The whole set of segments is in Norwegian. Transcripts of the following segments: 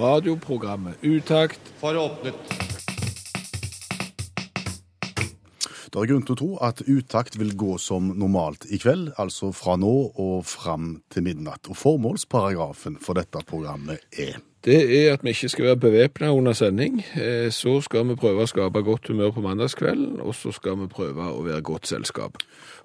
Radioprogrammet Utakt for åpnet. Det er grunn til å tro at Utakt vil gå som normalt i kveld, altså fra nå og fram til midnatt. Og formålsparagrafen for dette programmet er Det er at vi ikke skal være bevæpna under sending. Eh, Så skal vi prøve å skape godt humør på mandagskvelden, og så skal vi prøve å være godt selskap.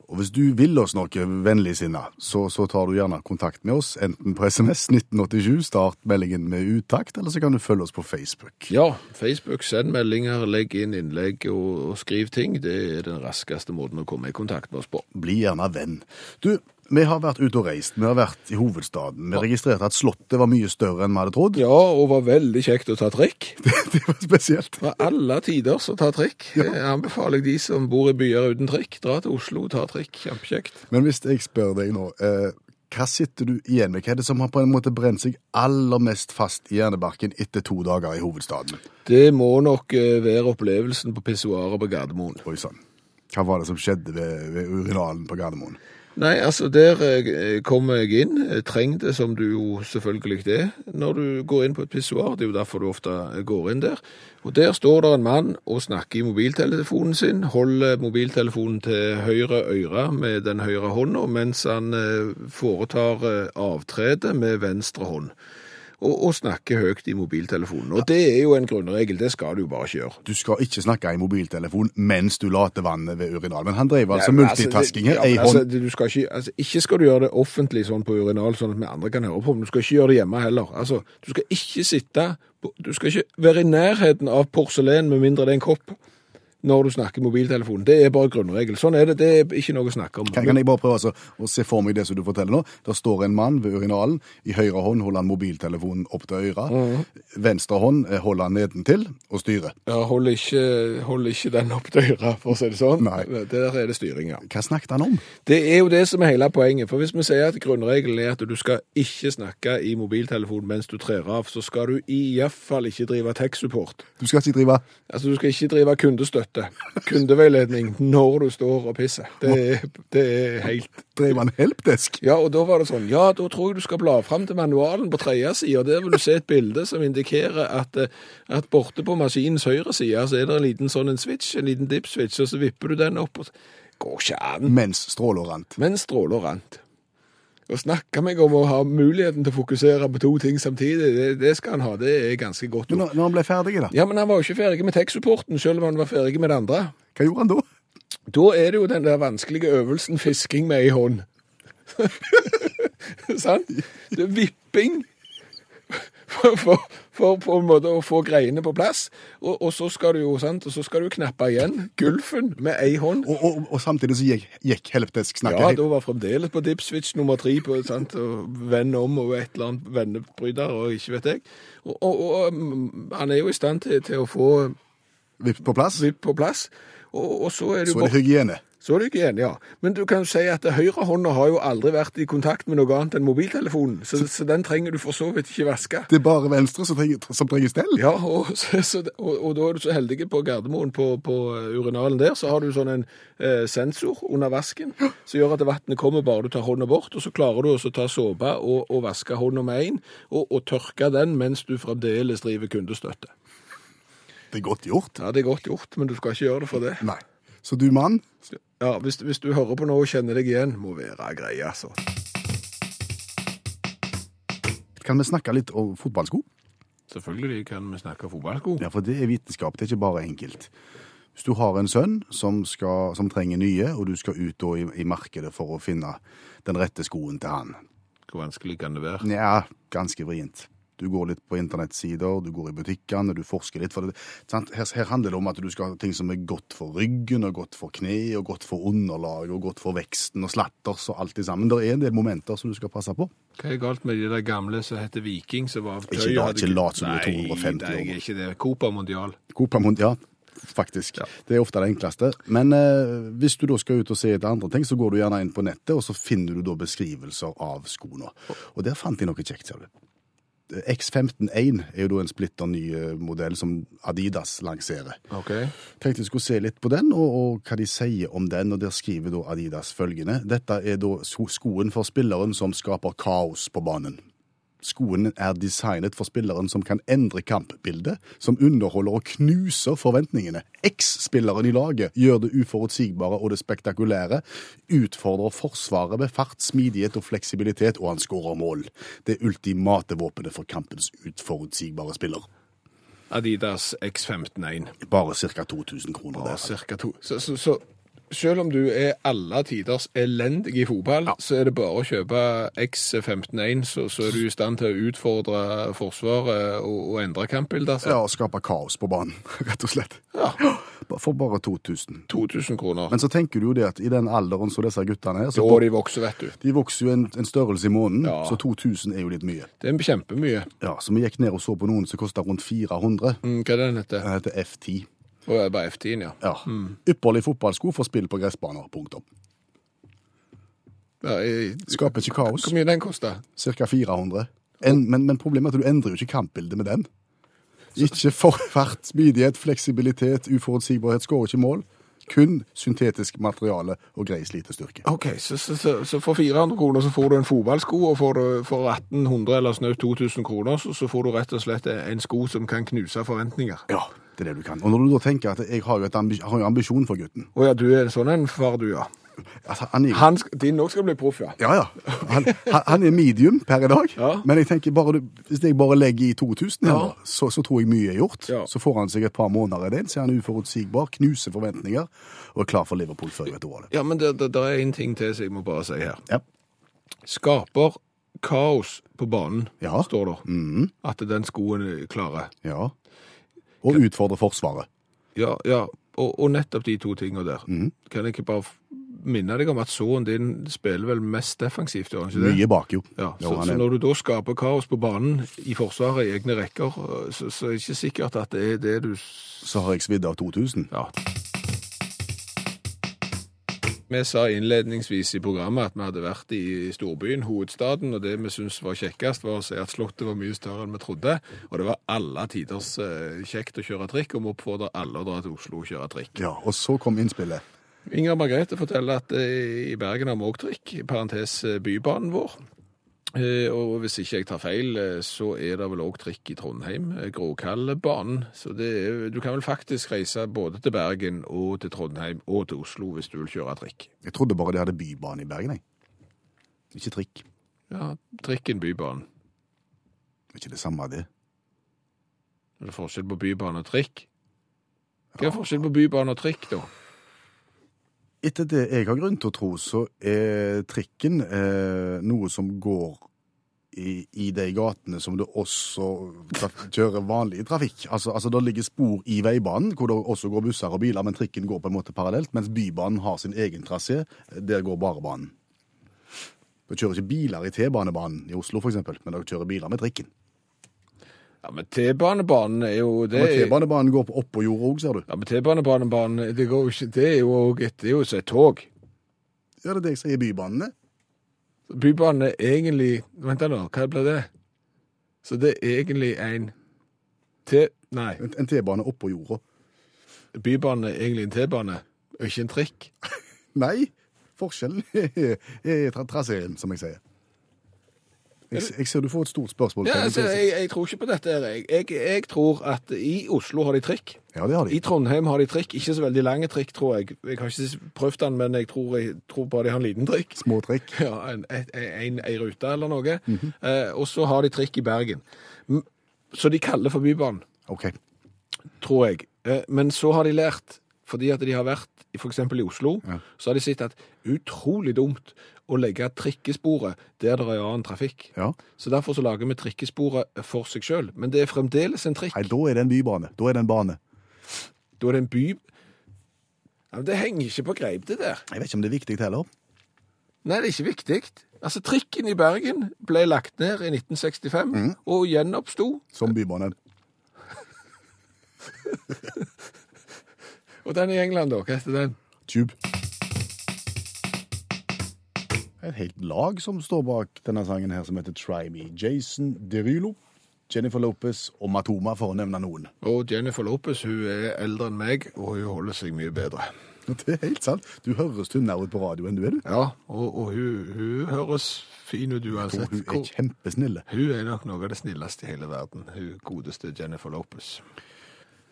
Og hvis du vil oss noe vennligsinna, så, så tar du gjerne kontakt med oss, enten på SMS 1987, start meldingen med utakt, eller så kan du følge oss på Facebook. Ja, Facebook, send meldinger, legg inn innlegg og, og skriv ting. Det er den raskeste måten å komme i kontakt med oss på. Bli gjerne venn. Du, vi har vært ute og reist, vi har vært i hovedstaden. Vi registrerte at Slottet var mye større enn vi hadde trodd. Ja, og var veldig kjekt å ta trikk. Det var spesielt. Fra alle tider så ta trikk. Jeg anbefaler de som bor i byer uten trikk, dra til Oslo og ta trikk. Kjempekjekt. Men hvis jeg spør deg nå, eh, hva sitter du igjen med? Hva er det som har på en måte brent seg aller mest fast i hjernebarken etter to dager i hovedstaden? Det må nok eh, være opplevelsen på pissoaret på Gardermoen. Oi sann. Hva var det som skjedde ved, ved urinalen på Gardermoen? Nei, altså der eh, kommer jeg inn, treng det som du jo selvfølgelig det når du går inn på et pissoar. Det er jo derfor du ofte går inn der. Og der står det en mann og snakker i mobiltelefonen sin, holder mobiltelefonen til høyre øre med den høyre hånda, mens han eh, foretar eh, avtrede med venstre hånd. Og, og snakke høyt i mobiltelefonen. Og det er jo en grunnregel, det skal du bare ikke gjøre. Du skal ikke snakke i mobiltelefon mens du later vannet ved urinal. Men han drev altså Ja, multitasking altså, her. det- ja. Altså, du skal ikke, altså, ikke skal du gjøre det offentlig sånn på urinal, sånn at vi andre kan høre på, men du skal ikke gjøre det hjemme heller. Altså, du skal ikke sitte, du skal ikke være i nærheten av porselen med mindre det er en kopp når du snakker i mobiltelefonen. Det er bare grunnregel. Sånn er det, det er ikke noe å snakke om. Kan, kan jeg bare prøve altså, å se for meg det som du forteller nå? Der står en mann ved urinalen. I høyre hånd holder han mobiltelefonen opp til øret. Mhm. Venstre hånd eh, holder han nedentil og styrer. Ja, hold ikke, hold ikke den opp til øret, for å si det sånn. Nei. Der er det styring, ja. Hva snakket han om? Det er jo det som er hele poenget. For hvis vi sier at grunnregelen er at du skal ikke snakke i mobiltelefonen mens du trer av, så skal du i hvert fall ikke drive tech-support. Du skal ikke drive Altså, du skal ikke drive kundestøtte, kundeveiledning, når du står og pisser. Det er, det er helt Drev han helpdesk? Ja, og da var det sånn, ja, da tror jeg du skal bla fram til manualen på tredje side, der vil du se et bilde som indikerer at, eh, at borte på maskinens høyre side, så er det en liten sånn en switch, en liten dip-switch, og så vipper du den opp, og går ikke an. Mens stråler rant. Mens stråler rant. Å snakke meg om å ha muligheten til å fokusere på to ting samtidig, det, det skal han ha, det er ganske godt Men når han ble ferdig, da? Ja, men han var jo ikke ferdig med tech-supporten, selv om han var ferdig med det andre. Hva gjorde han da? Da er det jo den der vanskelige øvelsen fisking med ei hånd. Sant? Det er vipping for, for, for på en måte å få greiene på plass. Og, og så skal du jo, sant, og så skal du knappe igjen gulfen med ei hånd. Og, og, og samtidig så gikk, gikk helvetesk snakket. Ja, da var fremdeles på dipswitch nummer tre på sant, og vende om og et eller annet vennebryter og ikke vet jeg. Og mm, han er jo i stand til, til å få vipp på plass. vipp på plass. Og, og så er det Så er det hygiene. Så er det hygiene, ja. Men du kan jo si at høyrehånda har jo aldri vært i kontakt med noe annet enn mobiltelefonen, så, så den trenger du for så vidt ikke vaske. Det er bare venstre som trenger, som trenger stell. Ja, og, så, og, og da er du så heldig på Gardermoen, på, på urinalen der, så har du sånn en eh, sensor under vasken, som gjør at vannet kommer bare du tar hånda bort, og så klarer du også å ta såpe og, og vaske hånda med én, og, og tørke den mens du fremdeles driver kundestøtte. Det er godt gjort. Ja, det er godt gjort, men du skal ikke gjøre det for det. Nei. Så du mann, Ja, hvis, hvis du hører på noe og kjenner deg igjen, må være greie, altså. kan vi snakke litt om fotballsko? Selvfølgelig kan vi snakke fotballsko. Ja, for det er vitenskap, det er ikke bare enkelt. Hvis du har en sønn som, skal, som trenger nye, og du skal ut i, i markedet for å finne den rette skoen til han. Hvor vanskelig kan det være? Ja, ganske vrient. Du går litt på internettsider, du går i butikkene, du forsker litt. For det, sant? Her, her handler det om at du skal ha ting som er godt for ryggen, og godt for kne, og godt for underlag, og godt for veksten, og slatters og alt det sammen. Det er en del momenter som du skal passe på. Hva er galt med de der gamle som heter Viking, som var av tøy? Ikke hadde ikke lat som du er Nei, 250 Nei, jeg år. er ikke det. Copa Mondial. Copa Mondial faktisk. Ja. Det er ofte det enkleste. Men eh, hvis du da skal ut og se etter andre ting, så går du gjerne inn på nettet, og så finner du da beskrivelser av skoene. Og der fant jeg noe kjekt, ser du. X151 er jo da en splitter ny eh, modell som Adidas lanserer. Ok. Tenkte jeg skulle se litt på den, og, og hva de sier om den, og der skriver da Adidas følgende. Dette er da skoen for spilleren som skaper kaos på banen. Skoen er designet for spilleren som kan endre kampbildet, som underholder og knuser forventningene. X-spilleren i laget gjør det uforutsigbare og det spektakulære, utfordrer forsvaret med fart, smidighet og fleksibilitet, og han skårer mål. Det ultimate våpenet for kampens uforutsigbare spiller. Adidas X151. Bare ca. 2000 kroner Bare der. cirka to. Så, så, så selv om du er alle tiders elendig i fotball, så er det bare å kjøpe X151, så, så er du i stand til å utfordre Forsvaret og, og endre kampbildet. Altså. Ja, og skape kaos på banen, rett og slett. Ja. For bare 2000. 2000 kroner. Men så tenker du jo det at i den alderen som disse guttene er, så Da de vokser, vet du. de vokser jo en, en størrelse i måneden, Ja. så 2000 er jo litt mye. Det er kjempemye. Ja, Så vi gikk ned og så på noen som kosta rundt 400. Mm, hva er den heter? Den heter F10. Og er bare F10, ja. Ja. Ypperlig fotballsko for spill på gressbaner. Punktum. ja jeg, Skaper ikke kaos. hvor mye den koster? Ca. 400. En, men, men problemet er at du endrer jo ikke kampbildet med den. Ikke for fart, smidighet, fleksibilitet, uforutsigbarhet, skårer ikke mål. Kun syntetisk materiale og greies lite styrke. Ok, så, så, så, så for 400 kroner så får du en fotballsko, og for, for 1800 eller snaut 2000 kroner så, får du rett og slett en sko som kan knuse forventninger. Ja, det er det du kan. Og når du da tenker at jeg har jo, et ambi har jo ambisjon for gutten Å ja, du er sånn en far du, ja. Altså, han er, Han, din òg skal bli proff, ja. Ja, ja. Han, han- er medium per i dag. Ja. Men jeg tenker bare, hvis jeg bare legger i 2000 Ja. så, så tror jeg mye er gjort. Ja. Så får han seg et par måneder i den, så er han uforutsigbar, knuser forventninger og er klar for Liverpool før jeg vet ordet. Ja, men det, det, det er en ting til som jeg må bare si her. Ja. Skaper kaos på banen, Ja. står det. Mm. At den skoen klarer. ja. Og utfordrer Forsvaret. Ja, ja. Og, og nettopp de to tingene der. Mm. Kan jeg ikke bare minne deg om at sønnen din spiller vel mest defensivt, gjør han ikke det? Mye bak, jo. Ja, Jo, så, han så når du da skaper kaos på banen i forsvaret i egne rekker, så, så er det ikke sikkert at det er det du Så har jeg svidd av 2000. Ja. Vi sa innledningsvis i programmet at vi hadde vært i storbyen, hovedstaden, og det vi syntes var kjekkest var å se at slottet var mye større enn vi trodde. Og det var alle tiders eh, kjekt å kjøre trikk, og vi oppfordrer alle å dra til Oslo og kjøre trikk. Ja, Og så kom innspillet. Inger Margrethe forteller at eh, i Bergen har vi òg trikk, i parentes eh, bybanen vår. Eh, Og hvis ikke jeg tar feil, så er det vel òg trikk i Trondheim, Gråkallebanen. Så det er, du kan vel faktisk reise både til Bergen og til Trondheim og til Oslo hvis du vil kjøre trikk. Jeg trodde bare de hadde bybane i Bergen, jeg. Ikke trikk. Ja, trikken bybanen. Er Ikke det samme, det. Er det forskjell på bybane og trikk? Hva er forskjell på bybane og trikk, da? Etter det jeg har grunn til å tro, så er trikken eh, noe som går i, i de gatene som det også kjører vanlig trafikk. Altså, altså Det ligger spor i veibanen, hvor det også går busser og biler, men trikken går på en måte parallelt, mens bybanen har sin egen trasé. Der går bare banen. Det kjører ikke biler i T-banebanen i Oslo, f.eks., men det kjører biler med trikken. Ja, men T-banebanen er jo det Men er- T-banebanen går opp på jorda òg, ser du. Ja, men T-banebanen, det går jo ikke Det er jo òg et, det er jo et tog. Ja, det er det jeg sier, bybanene. Bybanen er egentlig Vent nå, hva blir det? Så det er egentlig en T... Nei, En T-bane oppå jorda. bybanen er egentlig en T-bane, ikke en trikk. Nei, forskjellen er, tra traseen, som jeg sier. Jeg, jeg ser du får et stort spørsmål. Ja, altså, jeg, jeg tror ikke på dette. Jeg, jeg, tror at i Oslo har de trikk. ja, det har I. Trondheim har de trikk. Ikke så veldig lange trikk, tror jeg. Jeg har ikke prøvd den, men jeg tror, tror bare de har en liten trikk. Små trikk. Ja, en, en, en, rute eller noe. eh, og så har de trikk i Bergen. Så de kaller for Bybanen. OK. tror jeg. Eh, Men så har de lært, fordi at de har vært f.eks. i Oslo, Ja. så har de sett at utrolig dumt å legge trikkesporet der det er annen trafikk. Ja. Så derfor så lager vi trikkesporet for seg sjøl. Men det er fremdeles en trikk. Nei, da er det en bybane. Da er det en bane. Da er det en by ja, men Det henger ikke på greip, det der. Jeg vet ikke om det er viktig heller. Nei, det er ikke viktig. Altså, Trikken i Bergen ble lagt ned i 1965 og gjenoppsto. Som bybane. Og den i England, da? Hva heter den? Tube. Et helt lag som står bak denne sangen her, som heter Try Me. Jason Derulo, Jennifer Lopez og Matoma, for å nevne noen. Og Jennifer Lopez hun er eldre enn meg, og hun holder seg mye bedre. Det er helt sant. Du høres tynnere ut på radio enn du er, du. Ja, og, og hun, hun høres fin ut uansett. hun er kjempesnille. Hun er nok noe av det snilleste i hele verden, hun godeste Jennifer Lopez.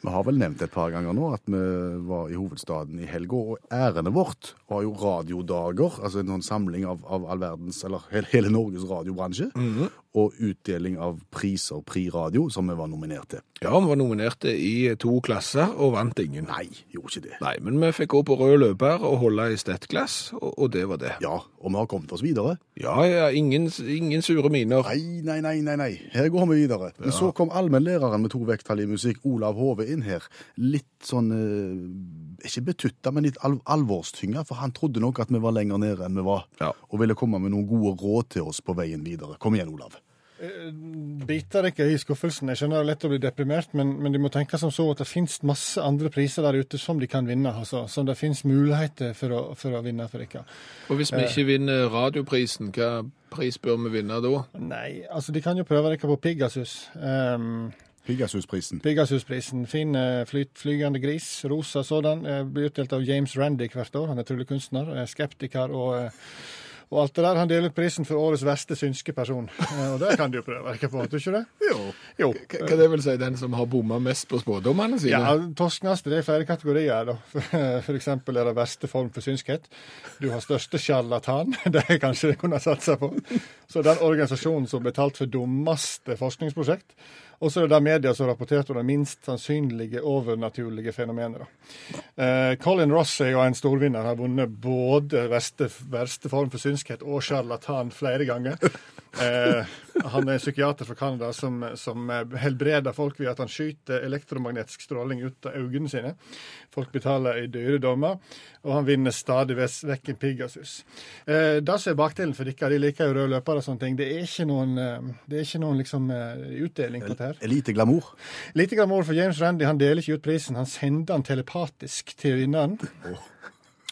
Vi har vel nevnt et par ganger nå at vi var i hovedstaden i helga, og ærendet vårt. Var jo radiodager, altså en sånn samling av, av all verdens, eller hele, hele Norges radiobransje, og utdeling av priser, Pri Radio, som vi var nominert til. Ja, vi var nominerte i to klasser og vant ingen. Nei, gjorde ikke det. Nei, men vi fikk gå på rød løper og holde i stettglass, og, og det var det. Ja, og vi har kommet oss videre. Ja, ja, ingen, ingen sure miner. Nei, nei, nei, nei, nei. Her går vi videre. Men så kom allmennlæreren med to vekttall i musikk, Olav Hove, inn her. Litt sånn eh, Ikke betutta, men litt al alvorstynga, for han trodde nok at vi var lenger nede enn vi var. Ja. Og ville komme med noen gode råd til oss på veien videre. Kom igjen, Olav. Biter ikke i skuffelsen. Jeg skjønner det er lett å bli deprimert, men, men de må tenke som så at det finnes masse andre priser der ute som de kan vinne. Altså, som det finnes muligheter for å, for å vinne for dere. Og hvis vi ikke vinner radioprisen, hva pris bør vi vinne da? Nei, altså de kan jo prøve dere på Pegasus. Um, Pegasusprisen. Pegasusprisen. Fin flyt, flygende gris, rosa sådan. eh, Blir utdelt av James Randy hvert år. Han er tryllekunstner, eh, skeptiker og eh, og alt det der. Han deler ut prisen for årets verste synske person. Eh, Og det kan de jo prøve dere på, tror du ikke det? Jo. Jo. Hva det vil si, den som har bomma mest på spådommene sine? Ja, Torskneste det er flere kategorier. da. Eksempel er det verste form for synskhet. Du har største sjarlatan. Det er kanskje det kunne satsa på. Så den organisasjonen som betalt for dummeste forskningsprosjekt. Og så er det media som rapporterte om de minst sannsynlige overnaturlige fenomener. da. Eh, Colin Ross er jo en storvinner. Har vunnet både verste, verste form for synskhet og sjarlatan flere ganger. Eh, han er en psykiater fra Canada som, som helbreder folk ved at han skyter elektromagnetisk stråling ut av øynene sine. Folk betaler i dyre dommer, og han vinner stadig vekk en Pegasus. Eh, det som er bakdelen for dere, de liker jo røde løpere og sånne ting, det er ikke noen, eh, det er ikke noen liksom, eh, utdeling på dette her. Lite glamour. Lite glamour for James Randy. Han deler ikke ut prisen, han sender den telepatisk til vinneren.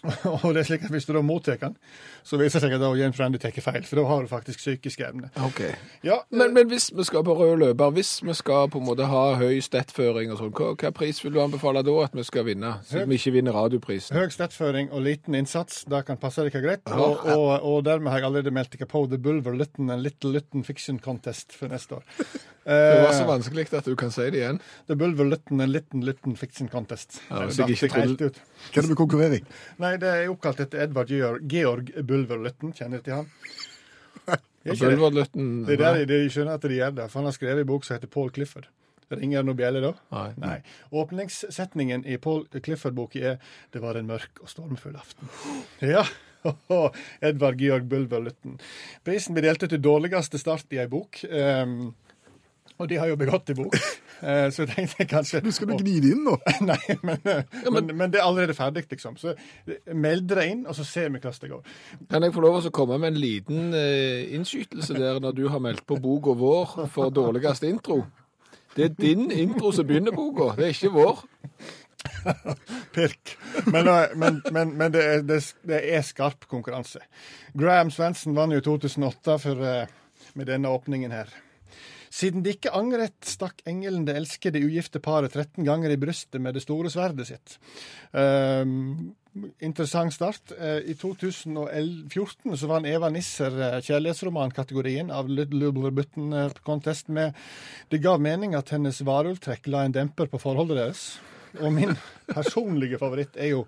Og det er slik at hvis du da mottar den, så viser det seg at da James Randy tar feil, for da har du faktisk psykiske evner. Okay. Ja, Men, men hvis vi skal på rød løper, hvis vi skal på en måte ha høy stettføring og sånn, hva, hva pris vil du anbefale da at vi skal vinne, siden vi ikke vinner radioprisen? Høy stettføring og liten innsats, det kan passe dere greit. Og, og, og dermed har jeg allerede meldt dere på The Bulver Lytton and Little Lytton Fiction Contest for neste år. Det var så Eh, vanskelig at du kan si det igjen. The Bulver Lytton en liten Lytton Fiction Contest. Ja, hvis Det jeg ikke helt trodde- ut. Hva er det med konkurrerer i? Nei, det er oppkalt etter Edvard Georg, Georg Bulver Lytton. Kjenner du til han? Er det? Bulverlytten Det er der de, de skjønner at de gjør det. For han har skrevet en bok som heter Paul Clifford. Ringer det noe bjelle da? Nei. Nei. Åpningssetningen i Paul Clifford-boka er 'Det var en mørk og stormfull aften'. Ja. Edvard Georg Bulver Lytton. Prisen blir delt ut til dårligste start i ei bok. ehm, og de har jo begått i bok. Eh, så tenkte jeg kanskje Du skal du gni det inn nå? Nei, men, men, men det er allerede ferdig, liksom. Så meld dere inn, og så ser vi hvordan det går. Kan jeg få lov å komme med en liten eh, innskytelse der når du har meldt på boka vår for dårligste intro? Det er din intro som begynner boka, det er ikke vår. Pirk. Men, eh, men, men, men det, er, det, det er skarp konkurranse. Graham Svendsen vant jo 2008 for, eh, med denne åpningen her. Siden de ikke angret, stakk engelen det elskede ugifte paret 13 ganger i brystet med det store sverdet sitt. Um, interessant start. Eh, I 2014 så vant Eva Nisser eh, kjærlighetsromankategorien av Little Button eh, Contest med Det gav mening at hennes varulvtrekk la en demper på forholdet deres. Og min personlige favoritt er jo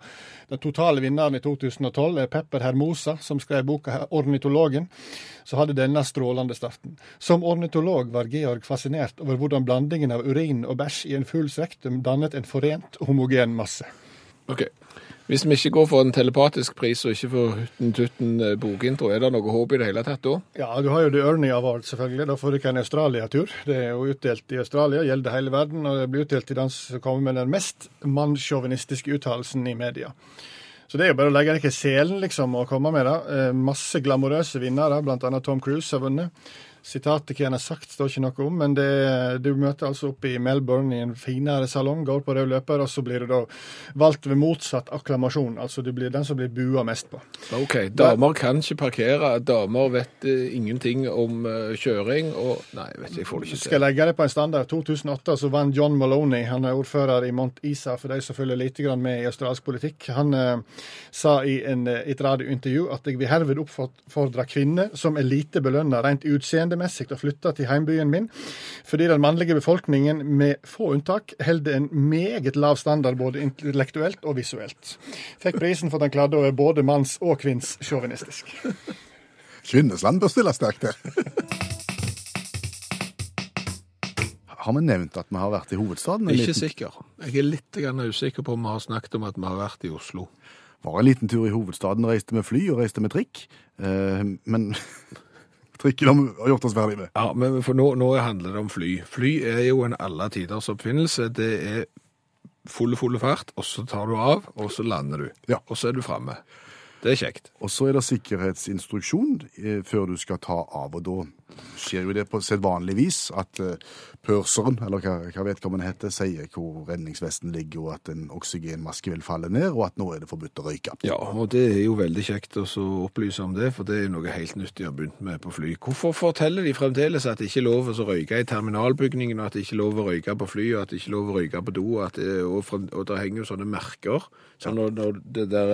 den totale vinneren i 2012, er Pepper Hermosa, som skrev boka 'Ornitologen', så hadde denne strålende starten. Som ornitolog var Georg fascinert over hvordan blandingen av urin og bæsj i en full sektum dannet en forent homogen masse. Ok. Hvis vi ikke går for en telepatisk pris og ikke for Hutten-Tutten eh, bokintro, er det noe håp i det hele tatt da? Ja, du har jo The Ernie Award, selvfølgelig. Da får du ikke en Australia-tur. Det er jo utdelt i Australia, gjelder hele verden, og det blir utdelt til den som kommer med den mest mannssjåvinistiske uttalelsen i media. Så det er jo bare å legge i selen, liksom, og komme med det. Eh, Masse glamorøse vinnere, bl.a. Tom Cruise har vunnet. Sitatet hva han har sagt, står ikke noe om, men det, du møter altså oppe i Melbourne i en finere salong, går på rød løper, og så blir du da valgt ved motsatt akklamasjon. Altså du blir den som blir bua mest på. Ok, damer kan ikke parkere, damer vet eh, ingenting om eh, kjøring, og nei, jeg vet ikke, jeg får det ikke Skal til. jeg legge det på en standard? 2008 så vant John Maloney, han er ordfører i Mont Isa, for de som følger lite grann med i australsk politikk. Han eh, sa i en, eh, et radiointervju at jeg vil herved oppfordre kvinner som er lite belønna rent utseendemessig, å flytte til heimbyen min, fordi den mannlige befolkningen med få unntak holder en meget lav standard både intellektuelt og visuelt. Fikk prisen for at han klarte å være både manns- og kvinnssjåvinistisk. Kvinnesland bør stille sterkt der. Har vi nevnt at vi har vært i hovedstaden? Ikke liten, sikker. Jeg er litt usikker på om vi har snakket om at vi har vært i Oslo. var en liten tur i hovedstaden, reiste med fly og reiste med trikk. Eh, men trikken har gjort oss ferdig med. Ja, men for nå, nå handler det om fly. Fly er jo en alle tiders oppfinnelse. Det er full, full fart, og så tar du av, og så lander du. Ja. Og så er du framme. Det er kjekt. Og så er det sikkerhetsinstruksjon eh, før du skal ta av, og da skjer jo det på sedvanlig vis at pørseren, eller hva, hva vedkommende heter, sier hvor redningsvesten ligger, og at en oksygenmaske vil falle ned, og at nå er det forbudt å røyke. Ja, og det er jo veldig kjekt å opplyse om det, for det er noe helt nytt de har begynt med på fly. Hvorfor forteller de fremdeles at det ikke er lov å røyke i terminalbygningen, og at det ikke er lov å røyke på fly, og at det ikke er lov å røyke på do, og, at det, og, frem- og der henger jo sånne merker. Så når, når det der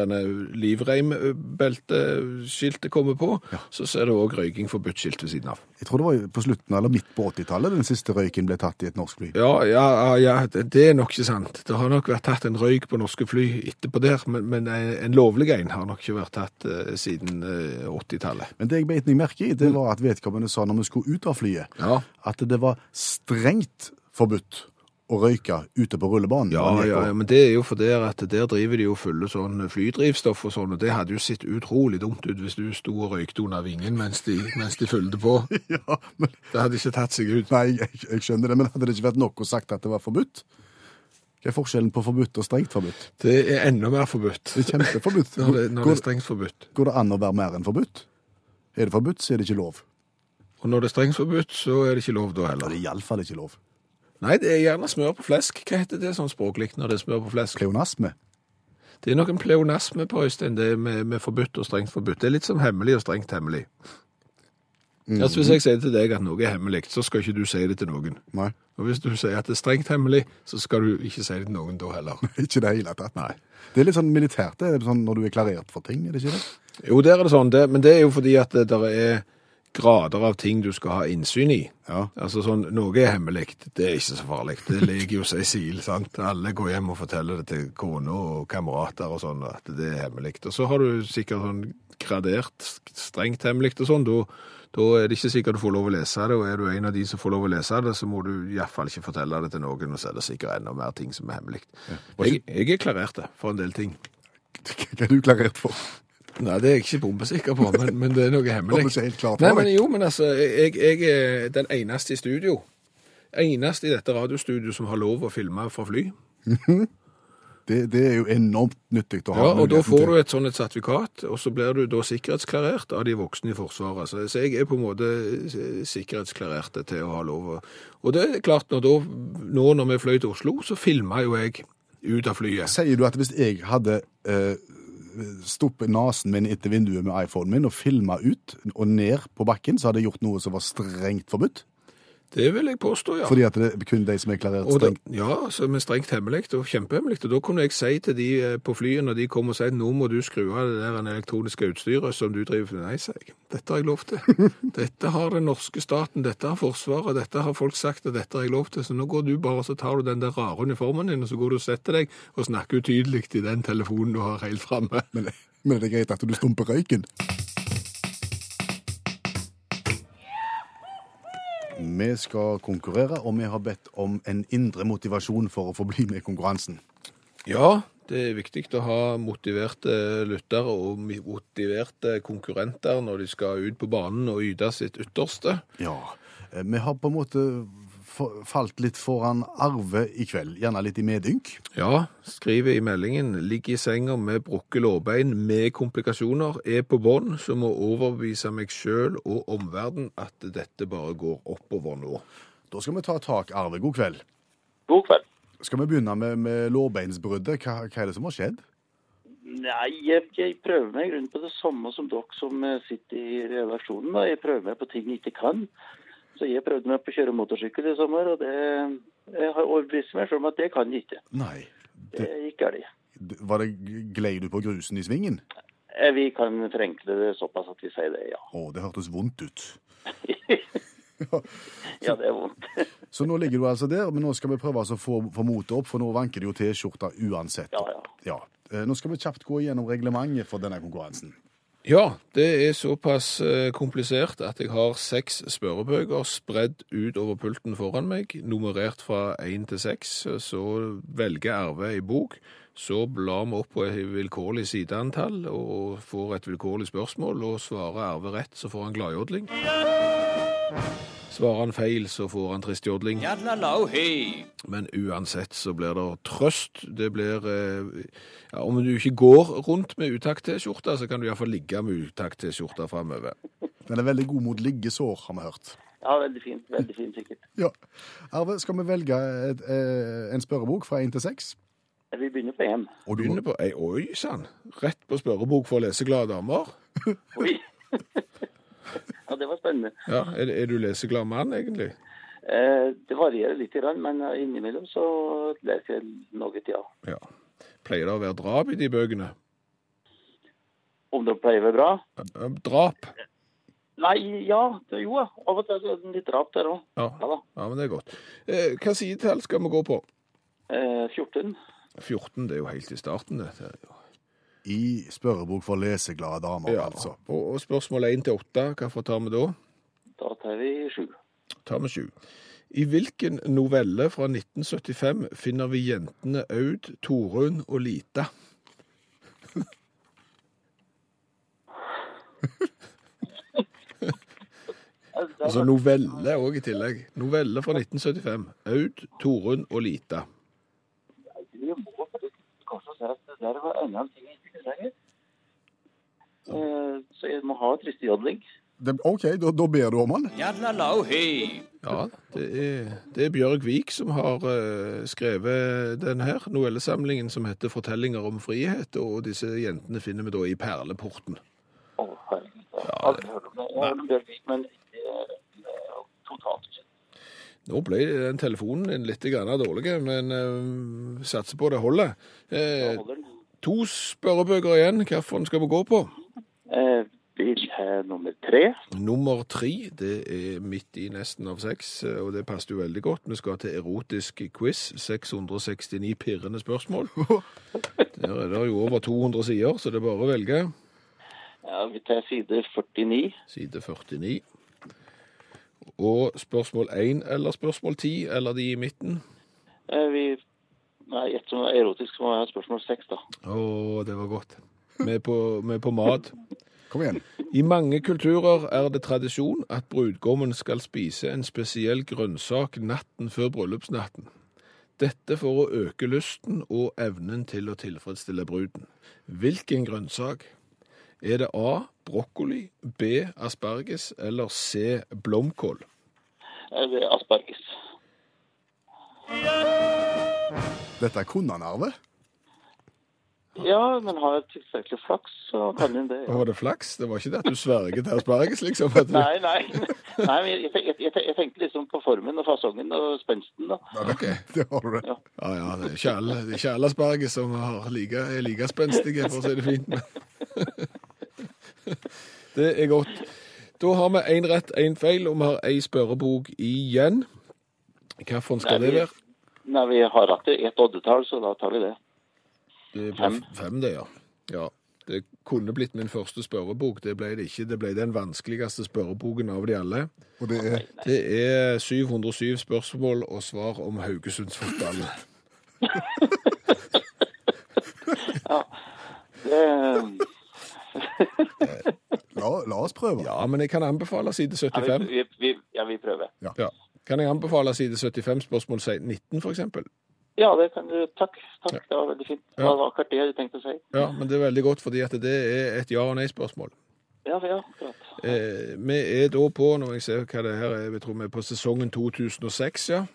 livreimbelteskiltet kommer på, så så er det òg røyking forbudt-skilt ved siden av. Jeg tror det var på slutten, eller midt på 80-tallet, den siste røyken ble tatt i et norsk fly. Ja, ja, ja, det det er nok ikke sant. Det har nok vært tatt en røyk på norske fly etterpå der, men, men en lovlig en har nok ikke vært tatt uh, siden uh, 80-tallet. Men det jeg beit meg merke i, det var at vedkommende sa når vi skulle ut av flyet, Ja. at det var strengt forbudt å røyke ute på rullebanen. Ja, ja, ja, men det er jo fordi at der driver de jo fulle sånn flydrivstoff og sånn, og det hadde jo sett utrolig dumt ut hvis du sto og røykte under vingen mens de, mens de fylte på. ja, men, Det hadde ikke tatt seg ut. nei, jeg, jeg skjønner det, men hadde det ikke vært nok å sagt at det var forbudt? Hva er forskjellen på forbudt og strengt forbudt? Det er enda mer forbudt. Det er kjempeforbudt. Når det, når det er strengt forbudt. går det an å være mer enn forbudt? Er det forbudt, så er det ikke lov. Og når det er strengt forbudt, så er det ikke lov da heller. det er iallfall ikke lov. Nei, det er gjerne smør på flesk. Hva heter det sånn språklig når det er smør på flesk? Pleonasme. Det er nok en pleonasme på Øystein, det med, med forbudt og strengt forbudt. Det er litt som hemmelig og strengt hemmelig. Altså, hvis jeg sier til deg at noe er hemmelig, så skal ikke du si det til noen. Nei, Og hvis du sier at det er strengt hemmelig, så skal du ikke si det til noen da heller. ikke det hele tatt. Nei. Det er litt sånn militært, det er sånn når du er klarert for ting, er det ikke det? Jo, der er det sånn, det, men det er jo fordi at det der er grader av ting du skal ha innsyn i. Ja. Altså sånn, noe er hemmelig, det er ikke så farlig. Det ligger jo seg sil, sant? Alle går hjem og forteller det til kone og kamerater og sånn, at det er hemmelig. Og så har du sikkert sånn gradert, strengt hemmelig og sånn, da, da er det ikke sikkert du får lov å lese det, og er du en av de som får lov å lese det, så må du i hvert fall ikke fortelle det til noen, og så er det sikkert enda mer ting som er hemmelig. Jeg, jeg er klarert det for en del ting. Hva er du klarert for? Nei, det er jeg ikke bombesikker på, men, men det er noe hemmelig. Kommer ikke helt klart Nei, men jo, men altså, jeg, jeg er den eneste i studio. Eneste i dette radiostudio som har lov å filme fra fly. Det, det er jo enormt nyttig å ha Ja, og da får til. du et sånn et sertifikat, og så blir du da sikkerhetsklarert av de voksne i Forsvaret. Så, så jeg er på en måte eh, sikkerhetsklarert til å ha lov. Og det er klart, når da, nå når vi fløy til Oslo, så filma jo jeg ut av flyet. Sier du at hvis jeg hadde eh, stoppet nasen min etter vinduet med iPhonen min og filma ut og ned på bakken, så hadde jeg gjort noe som var strengt forbudt? Det vil jeg påstå, ja. Fordi at det er kun de som er klarert strengt? da, ja, så med strengt hemmelig og kjempehemmelig. Og da kunne jeg si til de eh, på flyet når de kom og si nå må du skru av det der elektroniske utstyret som du driver med. Nei, sier jeg. Dette har jeg lov til. Dette har den norske staten, dette har Forsvaret, dette har folk sagt at dette har jeg lov til. Så nå går du bare og så tar du den der rare uniformen din, og så går du og setter deg og snakker utydelig i den telefonen du har helt framme. Men, men er det greit at du stumper røyken? Vi skal konkurrere, og vi har bedt om en indre motivasjon for å få bli med i konkurransen. Ja, Det er viktig å ha motiverte lyttere og motiverte konkurrenter når de skal ut på banen og yte sitt ytterste. Ja. Eh, Vi har på en måte falt litt foran Arve i kveld. Gjerne litt i medynk. Ja, skriver i meldingen, ligger i senga med brukket lårbein med komplikasjoner, er på bånn, så må overbevise meg sjøl og omverdenen at dette bare går oppover nå. Da skal vi ta tak, Arve. God kveld. God kveld. Skal vi begynne med, med lårbeinsbruddet? Hva, hva er det som har skjedd? Nei, jeg, jeg prøver meg rundt på det samme som dere som eh, sitter i redaksjonen. Da. Jeg prøver meg på ting jeg ikke kan. Så jeg prøvde meg på å kjøre motorsykkel i sommer, og det jeg har overbevist meg selv om at det kan jeg ikke. Nei. Det gikk galt. Det- Var det Glei du på grusen i svingen? Eh, Vi kan forenkle det såpass at vi sier det, ja. Å, det hørtes vondt ut. Ja, det er vondt. Så nå ligger du altså der, men nå skal vi prøve altså å få, få motet opp, for nå vanker det jo T-skjorta uansett. Ja, ja. Ja. Eh, Nå skal vi kjapt gå igjennom reglementet for denne konkurransen. Ja, det er såpass eh, komplisert at jeg har seks spørrebøker spredd ut over pulten foran meg, nummerert fra én til seks. Så velger Arve ei bok. Så blar vi opp på et vilkårlig sideantall og får et vilkårlig spørsmål. Og svarer Arve rett, så får han gladjodling. Svarer han feil, så får han trist jodling. Men uansett så blir det trøst. Det blir eh, ja, Om du ikke går rundt med utakt-T-skjorte, så kan du iallfall ligge med utakt-T-skjorte framover. Den er veldig god mot liggesår, har vi hørt. Ja, veldig fint. Veldig fint, sikkert. Ja. Arve, skal vi velge et, eh, en spørrebok fra én til seks? Vi begynner på én. Og du Begynner på Ei, Oi sann! Rett på spørrebok for leseglade damer. Oi! ja, det var spennende. Ja, er, er du leseglad mann, egentlig? Eh, det varierer litt, men innimellom så leser jeg noe, ja. Ja. Pleier det å være drap i de bøkene? Om det pleier å være bra? Eh, Drap? Nei, ja, det, jo, av og til er det litt drap der òg. Ja. Ja ja, men det er godt. Eh, Hva sidetall skal vi gå på? Eh, 14. 14, det er jo helt i starten, dette. I spørrebok for leseglade damer, Ja. altså. Og, og spørsmål én til 8, hva tar vi da? Da tar vi sju. tar vi sju. I hvilken novelle fra 1975 finner vi jentene Aud, Torunn og Lita? Altså novelle òg i tillegg. Novelle fra 1975. Aud, Torunn og Lita. Vi må faktisk der var en ting jeg ikke kunne lenger. Så jeg må ha tristejodling. Det, OK, da, da ber du om han. Ja, det er, det er Bjørg Vik som har uh, skrevet den her novellesamlingen som heter 'Fortellinger om frihet', og disse jentene finner vi da i Perleporten. Å, herregud. Jeg har aldri hørt om det. Jeg har hørt om Bjørvik, men ikke eh, totalt. Nå ble den telefonen din litt dårlig, men uh, satser på det holder. Eh, holder den. to spørrebøker igjen. Hvilken skal vi gå på? Eh, Vi har nummer tre. Nummer tre, det er midt i nesten av seks, og det passer jo veldig godt. Vi skal til erotisk quiz. 669 pirrende spørsmål. Der er det jo over 200 sider, så det er bare å velge. Ja, vi tar side 49. Side 49. Og spørsmål 1 eller spørsmål 10, eller de i midten. Eh, Vi Nei, et som er erotisk, må jeg ha spørsmål seks, da. Å, det var godt. Vi er på, vi er på mat. Kom igjen. I mange kulturer er det tradisjon at brudgommen skal spise en spesiell grønnsak natten før bryllupsnatten. Dette for å øke lysten og evnen til å tilfredsstille bruden. Hvilken grønnsak? Er det A. Brokkoli, B. Asparges eller C. Blomkål? Det er asparges. Dette kunne han, Arve. Ja, men har jeg tilstrekkelig flaks, så kan hun det. Ja. Var det flaks? Det var ikke det at du sverget til asparges, liksom? At du... Nei, nei. nei men jeg, jeg, jeg, jeg tenkte liksom på formen og fasongen og spensten, da. Ok. Det har du det. Ja. Ja, ja, det er ikke alle, det er ikke alle asparges som har like, er like spenstige, for å si det fint. Men... det er godt. Da har vi én rett, én feil, og vi har ei spørrebok igjen. Hvilken skal Nei, det være? Nei, vi har hatt ett oddetall, så da tar vi det. Det Fem. Fem, det, ja. ja. Det kunne blitt min første spørrebok. Det ble det ikke. Det ble den vanskeligste spørreboken av de alle. Og det er Det er 707 spørsmål og svar om Haugesundsfotball. Ja. Det, La, la oss prøve. Ja, men jeg kan anbefale side ja, 75. vi, vi, ja, vi prøver. Ja. Kan jeg anbefale side 75 spørsmål 19, for eksempel? Ja, det kan du. Takk. takk. Det var veldig fint. Det var akkurat det jeg hadde tenkt å si. Ja, men det er veldig godt, fordi at det er et ja- og nei-spørsmål. Ja, ja, akkurat. Eh, vi er da på, når jeg ser hva det her er, jeg tror vi er på sesongen 2006, ja.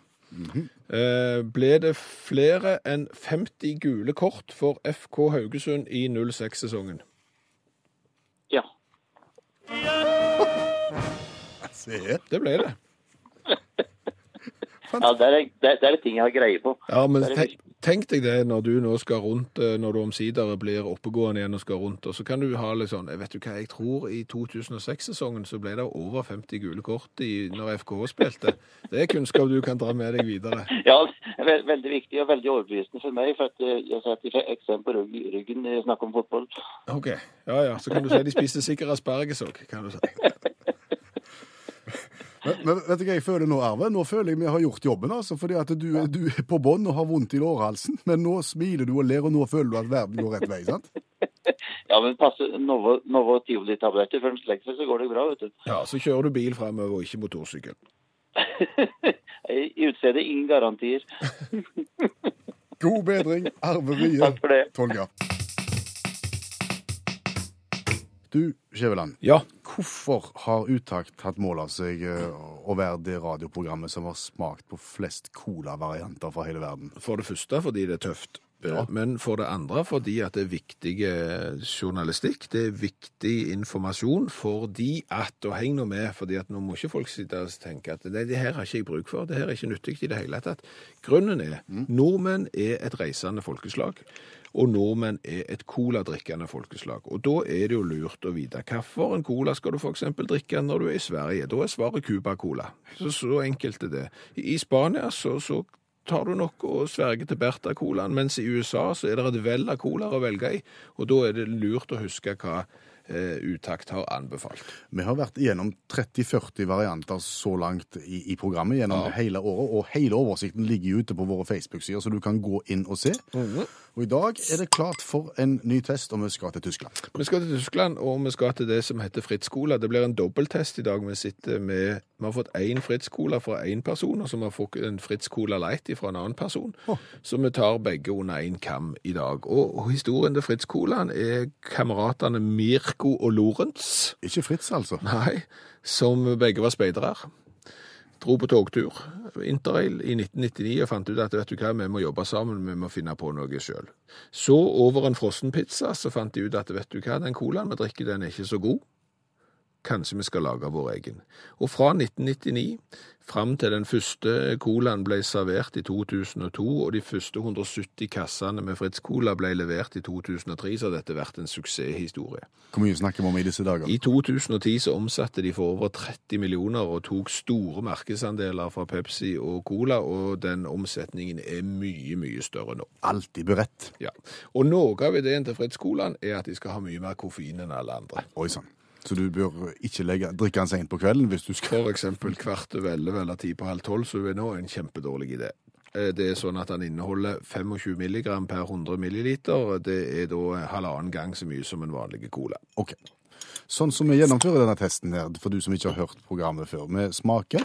eh, ble det flere enn 50 gule kort for FK Haugesund i 06-sesongen? Ja. Se. Det ble det. Ja det, er, det, det er ting jeg har greie på. Ja, men tenk, tenk deg det når du nå skal rundt, eh, når du omsider blir oppegående igjen og skal rundt, og så kan du ha litt sånn, vet du hva, jeg tror i 2006-sesongen så ble det over 50 gule kort i, når FKH spilte. Det er kunnskap du kan dra med deg videre. Ja, ve- veldig viktig og veldig overbevisende for meg, for at eh, jeg setter eksem på rygg- ryggen når jeg snakker om fotball. Ok, ja, ja, så kan du si de spiste sikkert asperges òg, kan du si. Men, men vet du hva jeg føler nå, Arve? Nå føler jeg vi har gjort jobben, altså. Fordi at du, du er på bånn og har vondt i lårhalsen. Men nå smiler du og ler, og nå føler du at verden går rett vei, sant? Ja, men passe Novo, Novo Tivoli-tabletter før den slekker seg, så går det bra, vet du. Ja, så kjører du bil fremover og ikke motorsykkel. I utstedet ingen garantier. God bedring, Arve Rie. Tolga. Du, Skjæveland. Ja, Hvorfor har Utakt tatt mål av seg eh, å være det radioprogrammet som har smakt på flest cola-varianter fra hele verden? for det første fordi det er tøft. Ja. Men for det andre fordi at det er viktig eh, journalistikk, det er viktig informasjon, fordi at, og heng nå med, fordi at nå må ikke folk sitte og tenke at det, det her har ikke jeg bruk for, det her er ikke nyttig i det hele tatt. Grunnen er, nordmenn er et reisende folkeslag, og nordmenn er et coladrikkende folkeslag. Og da er det jo lurt å vite hvilken en cola skal du eksempel drikke når du er i Sverige. Da er svaret Cuba-cola. Så, så enkelt er det. I Spania så, så tar du nok og sverger til Berta-colaen, mens i USA så er det et vell av colaer å velge i, og da er det lurt å huske hva Utakt har anbefalt. Vi har vært igjennom 30-40 varianter så langt i, i programmet gjennom hele året, og hele oversikten ligger ute på våre Facebook-sider, så du kan gå inn og se. Og i dag er det klart for en ny test, og vi skal til Tyskland. Vi skal til Tyskland, og vi skal til det som heter Fritz-cola. Det blir en dobbelttest i dag. Vi sitter med Vi har fått én Fritz-cola fra én person, og så vi har fått en Fritz-cola Light fra en annen person. Så vi tar begge under én kam i dag. Og, og historien til Fritz-colaen er kameratene Mirko og Lorentz. Ikke Fritz, altså. Nei, som begge var speidere. Dro på togtur, interrail, i 1999 og fant ut at vet du hva, vi må jobbe sammen, vi må finne på noe sjøl. Så over en frossenpizza så fant de ut at vet du hva, den colaen vi drikker, den er ikke så god. Kanskje vi skal lage vår egen. Og fra 1999 fram til den første colaen ble servert i 2002, og de første 170 kassene med Fritz Cola ble levert i 2003, så har dette vært en suksesshistorie. Hvor mye snakker vi om i disse dager? I 2010 så omsatte de for over 30 millioner og tok store markedsandeler fra Pepsi og Cola, og den omsetningen er mye, mye større nå. Alltid beredt. Ja. Og noe av ideen til Fritz Colaen er at de skal ha mye mer koffein enn alle andre. Oi sann. Så du bør ikke legge, drikke den seint på kvelden hvis du skal For eksempel kvart over elleve eller ti på halv tolv, så er nå en kjempedårlig idé. Eh, Det er sånn at den inneholder 25 milligram per 100 milliliter. Det er da halvannen gang så mye som en vanlig cola. Ok. Sånn som vi gjennomfører denne testen her, for du som ikke har hørt programmet før. Vi smaker,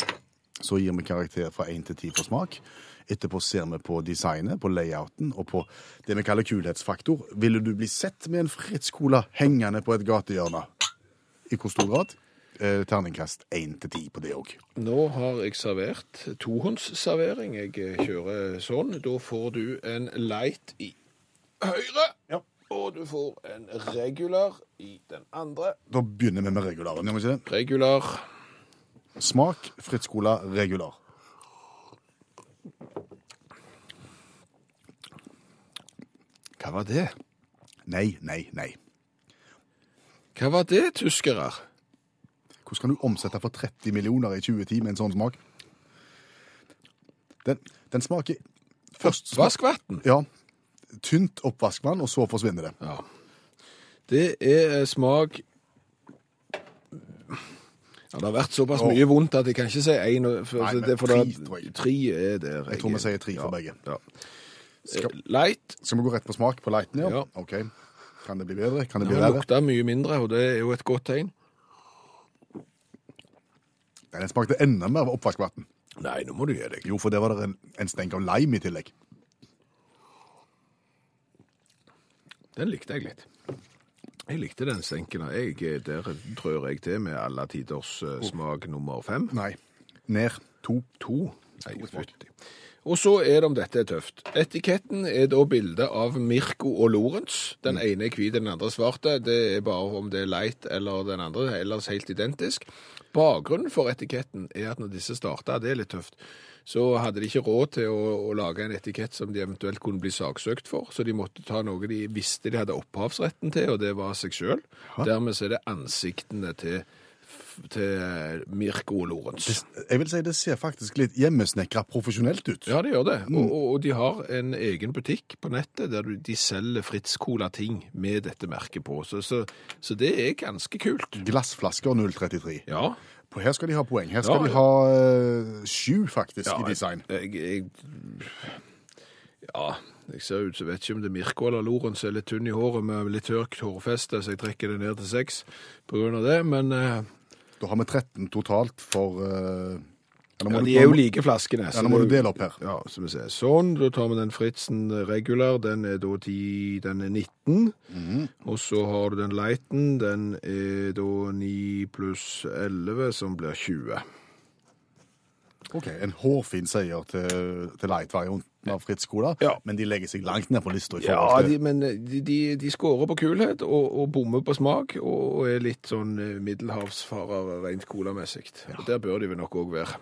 så gir vi karakter fra 1 til 10 for smak. Etterpå ser vi på designet, på layouten og på det vi kaller kulhetsfaktor. Ville du bli sett med en Fritz Cola hengende på et gatehjørne? I hvor stor grad? Eh, terningkast 1 til 10 på det òg. Nå har jeg servert tohåndsservering. Jeg eh, kjører sånn. Da får du en light i høyre, Ja. og du får en regular i den andre. Da begynner vi med regularen, gjør vi ikke det? Regular. Smak Fritz Cola regular. Hva var det? Nei, nei, nei. Hva var det, tyskere? Hvordan kan du omsette for 30 millioner i 2010 med en sånn smak? Den, den smaker først Oppvaskvann? Ja. Tynt oppvaskvann, og så forsvinner det. Ja. Det er eh, smak ja, Det har vært såpass mye vondt at jeg kan ikke si én. For, Nei, men det, for tre, tror jeg. Tre er der. Jeg tror vi sier tre for ja, begge. Ja. Skal, Light. skal vi gå rett på smak på lighten, ja? Ja. OK. Kan det bli bedre? Kan det bli Den lukta mye mindre, og det er jo et godt tegn. Den smakte enda mer av oppvaskvann. Nei, nå må du gi deg. Jo, for det var det en, en stenk av lime i tillegg. Den likte jeg litt. Jeg likte den stenken. Jeg, der trør jeg til med alle tiders eh, smak nummer fem. Nei. Ned. To. To. Nei, fytti. Og så er det om dette er tøft. Etiketten er da bilde av Mirko og Lorentz. Den ene er hvit, den andre svarte. Det er bare om det er light eller den andre, ellers helt identisk. Bakgrunnen for etiketten er at når disse starta, det er litt tøft, så hadde de ikke råd til å, å lage en etikett som de eventuelt kunne bli saksøkt for, så de måtte ta noe de visste de hadde opphavsretten til, og det var seg sjøl. Dermed så er det ansiktene til, til Mirko og Lorentz. Jeg vil si det ser faktisk litt hjemmesnekra profesjonelt ut. Ja, det gjør det. Og, og, og de har en egen butikk på nettet der de selger Fritz Cola-ting med dette merket på. Så, så, så det er ganske kult. Glassflasker 033. Ja. Her skal de ha poeng. Her skal Ja, de ha eh, sju, faktisk, ja i design. Jeg, jeg, ja, jeg ser ut så vet ikke om det er Mirko eller Lorentz er litt tynn i håret med litt tørkt hårfeste, så jeg trekker det ned til seks av det. Men eh, Da har vi 13 totalt for eh, ja, ja, de er jo like flaskene. Ja, nå må du dele opp her. Ja, så vi ser. Sånn, da tar vi den Fritzen regular, den er da 10, den er 19. Mhm. Og så har du den Lighten, den er da 9 pluss 11, som blir 20. Ok, En hårfin seier til, til light-varianten av Fritz Cola, Ja. men de legger seg langt ned på lista. i Ja, de, men de, de, de skårer på kulhet og, og bommer på smak, og, og er litt sånn eh, middelhavsfarer rent colamessig. Og Der bør de vel nok òg være.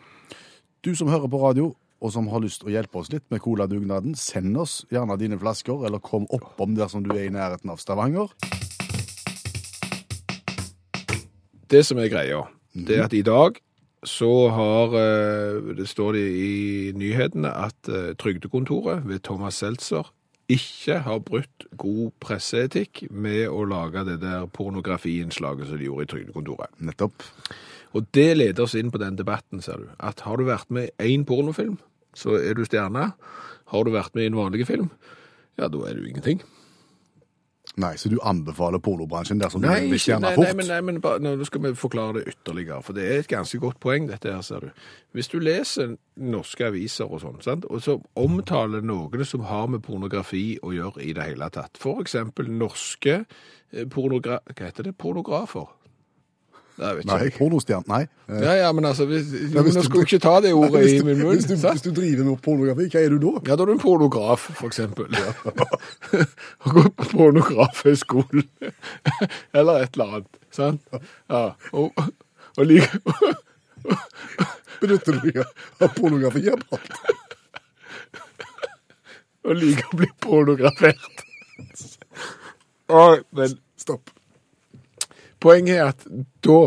Du som hører på radio, og som har lyst til å hjelpe oss litt med coladugnaden, send oss gjerne dine flasker, eller kom oppom dersom du er i nærheten av Stavanger. Det som er greia, det er at i dag så har eh, Det står det i nyhetene at eh, Trygdekontoret ved Thomas Seltzer ikke har brutt god presseetikk med å lage det der pornografiinnslaget som de gjorde i Trygdekontoret. Nettopp. Og det leder oss inn på den debatten, ser du. At har du vært med i én pornofilm, så er du stjerne. Har du vært med i en vanlig film, ja, da er du ingenting. Nei, så du anbefaler pornobransjen dersom du Nei, vil tjene fort? nei, men, nei, men bare, nå skal vi forklare det ytterligere, for det er et ganske godt poeng dette her, ser du. Hvis du leser norske aviser og sånn, sant, og så omtaler noen som har med pornografi å gjøre i det hele tatt, for eksempel norske eh, pornogra... Hva heter det? Pornografer? Nei, jeg vet Nei, ikke. pornostjerne, nei. Ja, ja, men altså, hvis, jo, hvis du- skulle ikke ta det ordet hvis i min munn, Hvis du, hvis du driver med pornografi, hva er du da? Ja, da er du en pornograf, for eksempel. Har gått på pornografhøyskolen. Eller et eller annet, sant? Ja, og, og like... Benytter du deg av pornografiapparat? og liker å bli pornografert. Å, men Stopp. Poenget er at da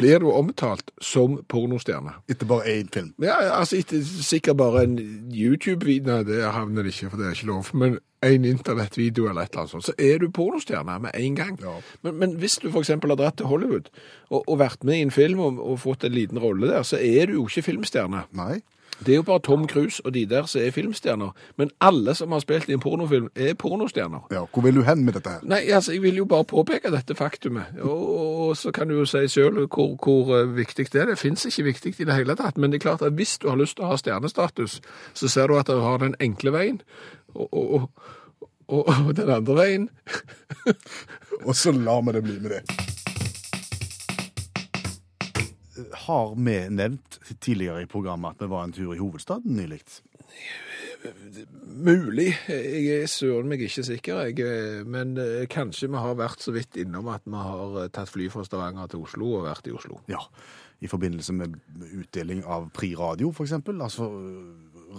blir du omtalt som pornostjerne. Etter bare én film. Ja, altså etter sikkert bare en YouTube-video, nei, det havner det ikke, for det er ikke lov, men en internettvideo eller et eller annet sånt, så er du pornostjerne med en gang. Ja. Men, men hvis du eksempel har dratt til Hollywood og, og vært med i en film og, og fått en liten rolle der, så er du jo ikke filmstjerne. Nei. Det er jo bare Tom Cruise og de der som er filmstjerner. Men alle som har spilt i en pornofilm, er pornostjerner. Ja, hvor vil du hen med dette her? Nei, altså, jeg vil jo bare påpeke dette faktumet. Og, og så kan du jo si selv hvor, hvor eh, viktig det er. Det finnes ikke viktig i det hele tatt. Men det er klart at hvis du har lyst til å ha stjernestatus, så ser du at du har den enkle veien. Og, og, og den andre veien Og så lar vi det bli med det. Har vi nevnt tidligere i programmet at vi var en tur i hovedstaden nylig? Mulig. Jeg er søren meg ikke sikker, jeg. Men eh, kanskje vi har vært så vidt innom at vi har eh, tatt fly fra Stavanger til Oslo og vært i Oslo. Ja, i forbindelse med utdeling av Pri Radio, eksempel. Altså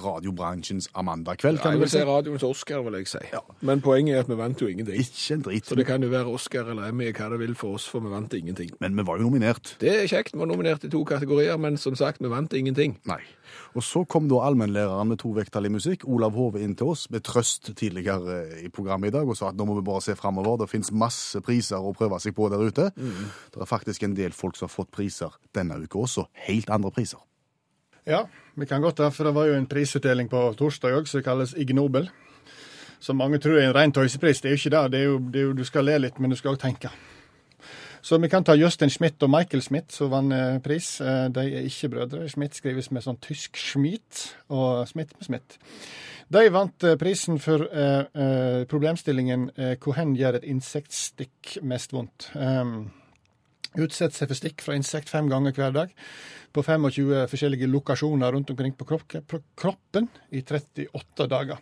radiobransjens Amanda-kveld, Ja, kan jeg du vil vel si si. radioens Oscar, vil jeg si. Men poenget er at vi vant jo ingenting. Ikke en drit. Så det kan jo være Oscar eller Emmy, hva det vil for oss, for vi vant ingenting. Men vi var jo nominert. Det er kjekt, vi var nominert i to kategorier, men som sagt, vi vant ingenting. Nei. Og så kom da allmennlæreren med to vekttall i musikk, Olav Hove, inn til oss med trøst tidligere i programmet i dag og sa at nå må vi bare se framover. Det fins masse priser å prøve seg på der ute. Det er faktisk en del folk som har fått priser denne uka også. Helt andre priser. Ja, vi kan godt det, for det var jo en prisutdeling på torsdag òg som kalles Ig Nobel. Som mange tror er en ren tøysepris. Det er jo ikke det. det, er jo, det er jo, du skal le litt, men du skal òg tenke. Så vi kan ta Justin Schmidt og Michael Schmidt, som vant eh, pris. Eh, De er ikke brødre. Schmidt skrives med sånn tysk Schmidt, og Schmidt med Schmidt. De vant eh, prisen for problemstillingen 'Hvor hen gjør et insektstikk mest vondt'? Um, Utsetter seg for stikk fra insekt fem ganger hver dag på 25 forskjellige lokasjoner rundt omkring på kroppen i 38 dager.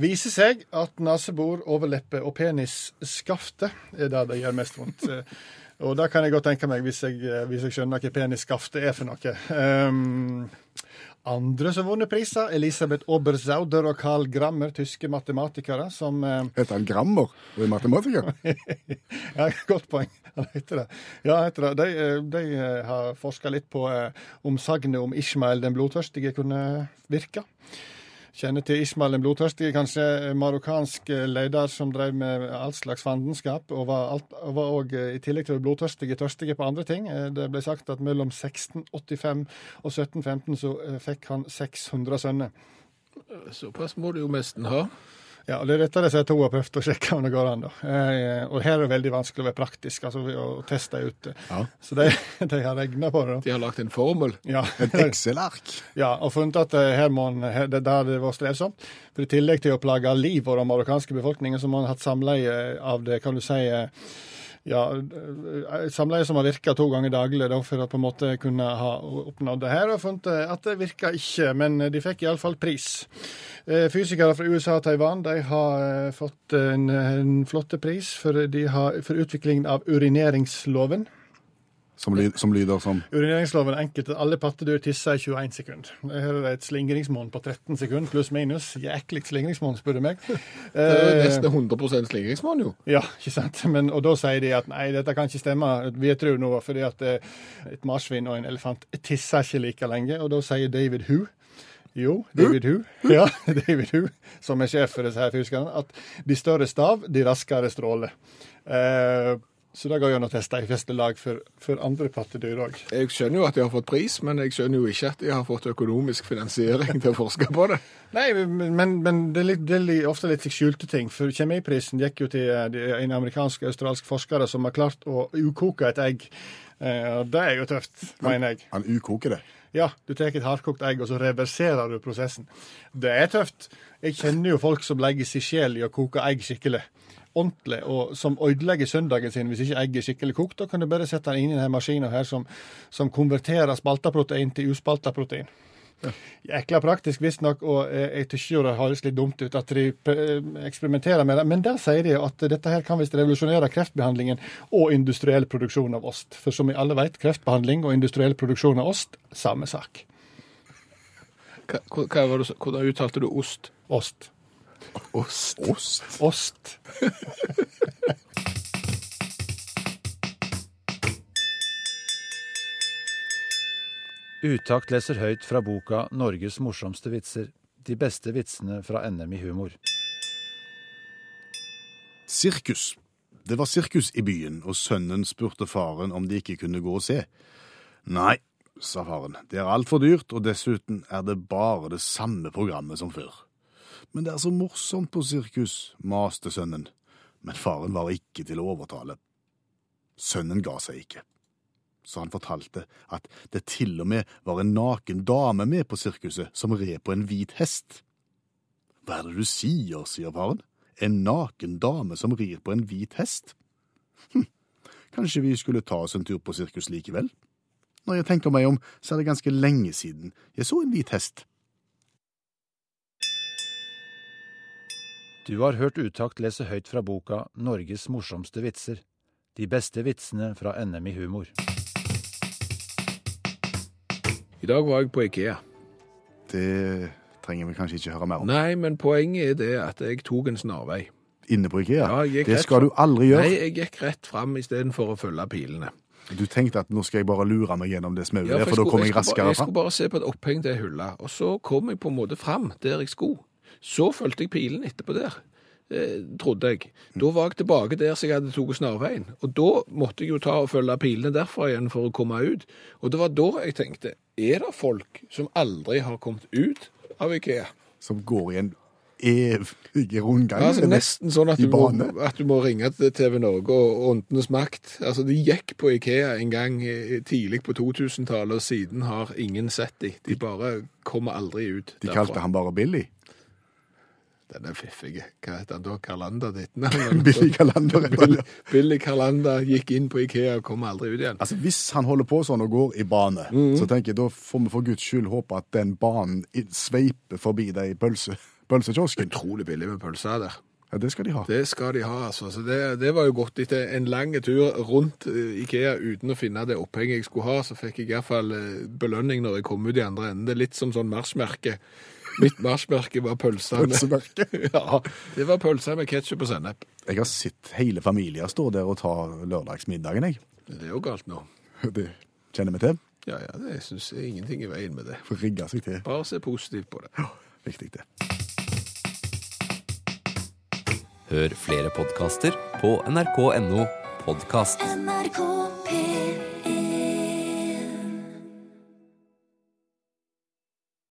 Viser seg at nesebor, overleppe og penisskaftet er det det gjør mest vondt. Eh, Og det kan jeg godt tenke meg, hvis jeg, eh, hvis jeg skjønner hva penisskaftet er for noe. Um, andre som har vunnet priser, Elisabeth Oberzauder og Carl Grammer, tyske matematikere, som eh, Heter han Grammer og er matematiker? Ja, godt poeng. Han heter det. Ja, heter det. De, eh, de eh, har forska litt på om sagnet om Ishmael den blodtørstige kunne virke. Kjenner til Ismail den blodtørstige, kanskje marokkansk leder som drev med all slags fandenskap, og var, alt, var også, eh, i tillegg til blodtørstige, tørstige på andre ting. Eh, Det ble sagt at mellom 1685 og 1715 så eh, fikk han 600 sønner. Såpass må du jo nesten ha. Ja, Det er dette to har prøvd å sjekke om det går an. da. Eh, og her er det veldig vanskelig å være praktisk altså å teste ut. det. Ja. Så de, de har regna på det. da. De har lagt en formel. Ja, Et Excel-ark? ja, og funnet at eh, her må en, det der det var strevsomt. For I tillegg til å plage liv og den marokkanske befolkningen, så må en ha hatt samleie av det, kan du si eh, ja, eh, samleie som har virka to ganger daglig da, for å på en måte kunne ha oppnådd det her. Og funnet at det virka ikke, men de fikk iallfall pris. Eh, Fysikere fra USA og Taiwan de har eh, fått en, en flotte pris for, har, for utviklingen av urineringsloven. Som, lyd, som lyder som Urineringsloven er enkelt at alle pattedyr tisser i 21 sekunder. Her er det et slingringsmonn på 13 sekunder, pluss minus. Jæklig slingringsmonn, spør du meg. Det er jo nesten 100% slingringsmonn, jo. ja, ikke sant? Men, og da sier de at nei, dette kan ikke stemme. Vi tror nå fordi at eh, et marsvin og en elefant tisser ikke like lenge. Og da sier David Hu jo, David Hu, ja, David Hu, som er sjef for disse her fysikerne, at de større stav, de raskere stråler. Eh, så det går jo an å teste i festelag lag for, for andre pattedyr òg. Jeg skjønner jo at de har fått pris, men jeg skjønner jo ikke at de har fått økonomisk finansiering til å forske på det. Nei, men, men, men det er, litt, det er ofte litt skjulte ting. For kjemiprisen gikk jo til eh, en amerikansk og australsk forskere som har klart å ukoke et egg. Eh, og det er jo tøft, mener jeg. Han ukoker det. Ja, du tar et hardkokt egg, og så reverserer du prosessen. Det er tøft. Jeg kjenner jo folk som legger sin sjel i å koke egg skikkelig. Ordentlig, og som ødelegger søndagen sin hvis ikke egget er skikkelig kokt. Da kan du bare sette den inn i denne maskinen her som, som konverterer spalta protein til uspalta protein. Jækla praktisk, visstnok, og eh, jeg syns jo det høres litt dumt ut at de eh, eksperimenterer med det. Men der sier de at dette her kan visst revolusjonere kreftbehandlingen og industriell produksjon av ost. For som vi alle vet, kreftbehandling og industriell produksjon av ost, samme sak. Hva, hva var det, hvordan uttalte du ost? Ost. Ost. Ost? Ost. Utakt leser høyt fra boka 'Norges morsomste vitser'. De beste vitsene fra NM i humor. Sirkus. Det var sirkus i byen, og sønnen spurte faren om de ikke kunne gå og se. Nei, sa faren, det er altfor dyrt, og dessuten er det bare det samme programmet som før. Men det er så morsomt på sirkus, maste sønnen. Men faren var ikke til å overtale. Sønnen ga seg ikke. Så han fortalte at det til og med var en naken dame med på sirkuset som red på en hvit hest. Hva er det du sier, sier faren. En naken dame som rir på en hvit hest? Hm, kanskje vi skulle ta oss en tur på sirkus likevel? Når jeg tenker meg om, så er det ganske lenge siden jeg så en hvit hest. Du har hørt Utakt lese høyt fra boka 'Norges morsomste vitser'. De beste vitsene fra NM i humor. I dag var jeg på Ikea. Det trenger vi kanskje ikke høre mer om. Nei, men poenget er det at jeg tok en snarvei. Inne på Ikea? Ja, det skal du aldri gjøre. Nei, jeg gikk rett fram istedenfor å følge pilene. Du tenkte at nå skal jeg bare lure meg gjennom det smauet, Ja, der, for da kommer jeg raskere raskere jeg skulle bare se på et oppheng til hylla, og så kom jeg på en måte fram der jeg skulle. Så fulgte jeg pilen etterpå der. Eh, trodde jeg. Da var jeg tilbake der så jeg hadde tatt snarveien. Og da måtte jeg jo ta og følge pilene derfra igjen for å komme ut. Og det var da jeg tenkte, er det folk som aldri har kommet ut av Ikea? Som går i en evig rundgang. Ja, altså, nesten sånn at du, må, at du må ringe til TV Norge og Åndenes makt. Altså, De gikk på Ikea en gang eh, tidlig på 2000-tallet, og siden har ingen sett de. De bare kommer aldri ut De kalte han bare Billy. Den er fiffig. Hva heter han da? Ditt Billig Billy billig Billy, Billy gikk inn på Ikea og kom aldri ut igjen. Altså, Hvis han holder på sånn og går i bane, så tenker jeg da får vi for guds skyld håpe at den banen sveiper forbi de pølse, pølsekiosken. Utrolig billig med pølser der. Ja, det skal de ha. Det skal de ha, altså. Så det, det var jo godt. Etter en lang tur rundt eh, Ikea uten å finne det opphenget jeg skulle ha, så fikk jeg iallfall belønning når jeg kom ut i andre enden. Det er litt som sånn marsjmerke. Mitt marsjmerke var pølsene. Pølsemerke. Ja, det var pølser med ketsjup og sennep. Jeg har sett hele familier stå der og ta lørdagsmiddagen, jeg. Det er jo galt nå. Det kjenner vi til. Ja, ja, det syns jeg ingenting i veien med det. Får rigge seg til. Bare se positivt på det. Viktig, det. Hør flere podkaster på nrk.no podkast. NRK P1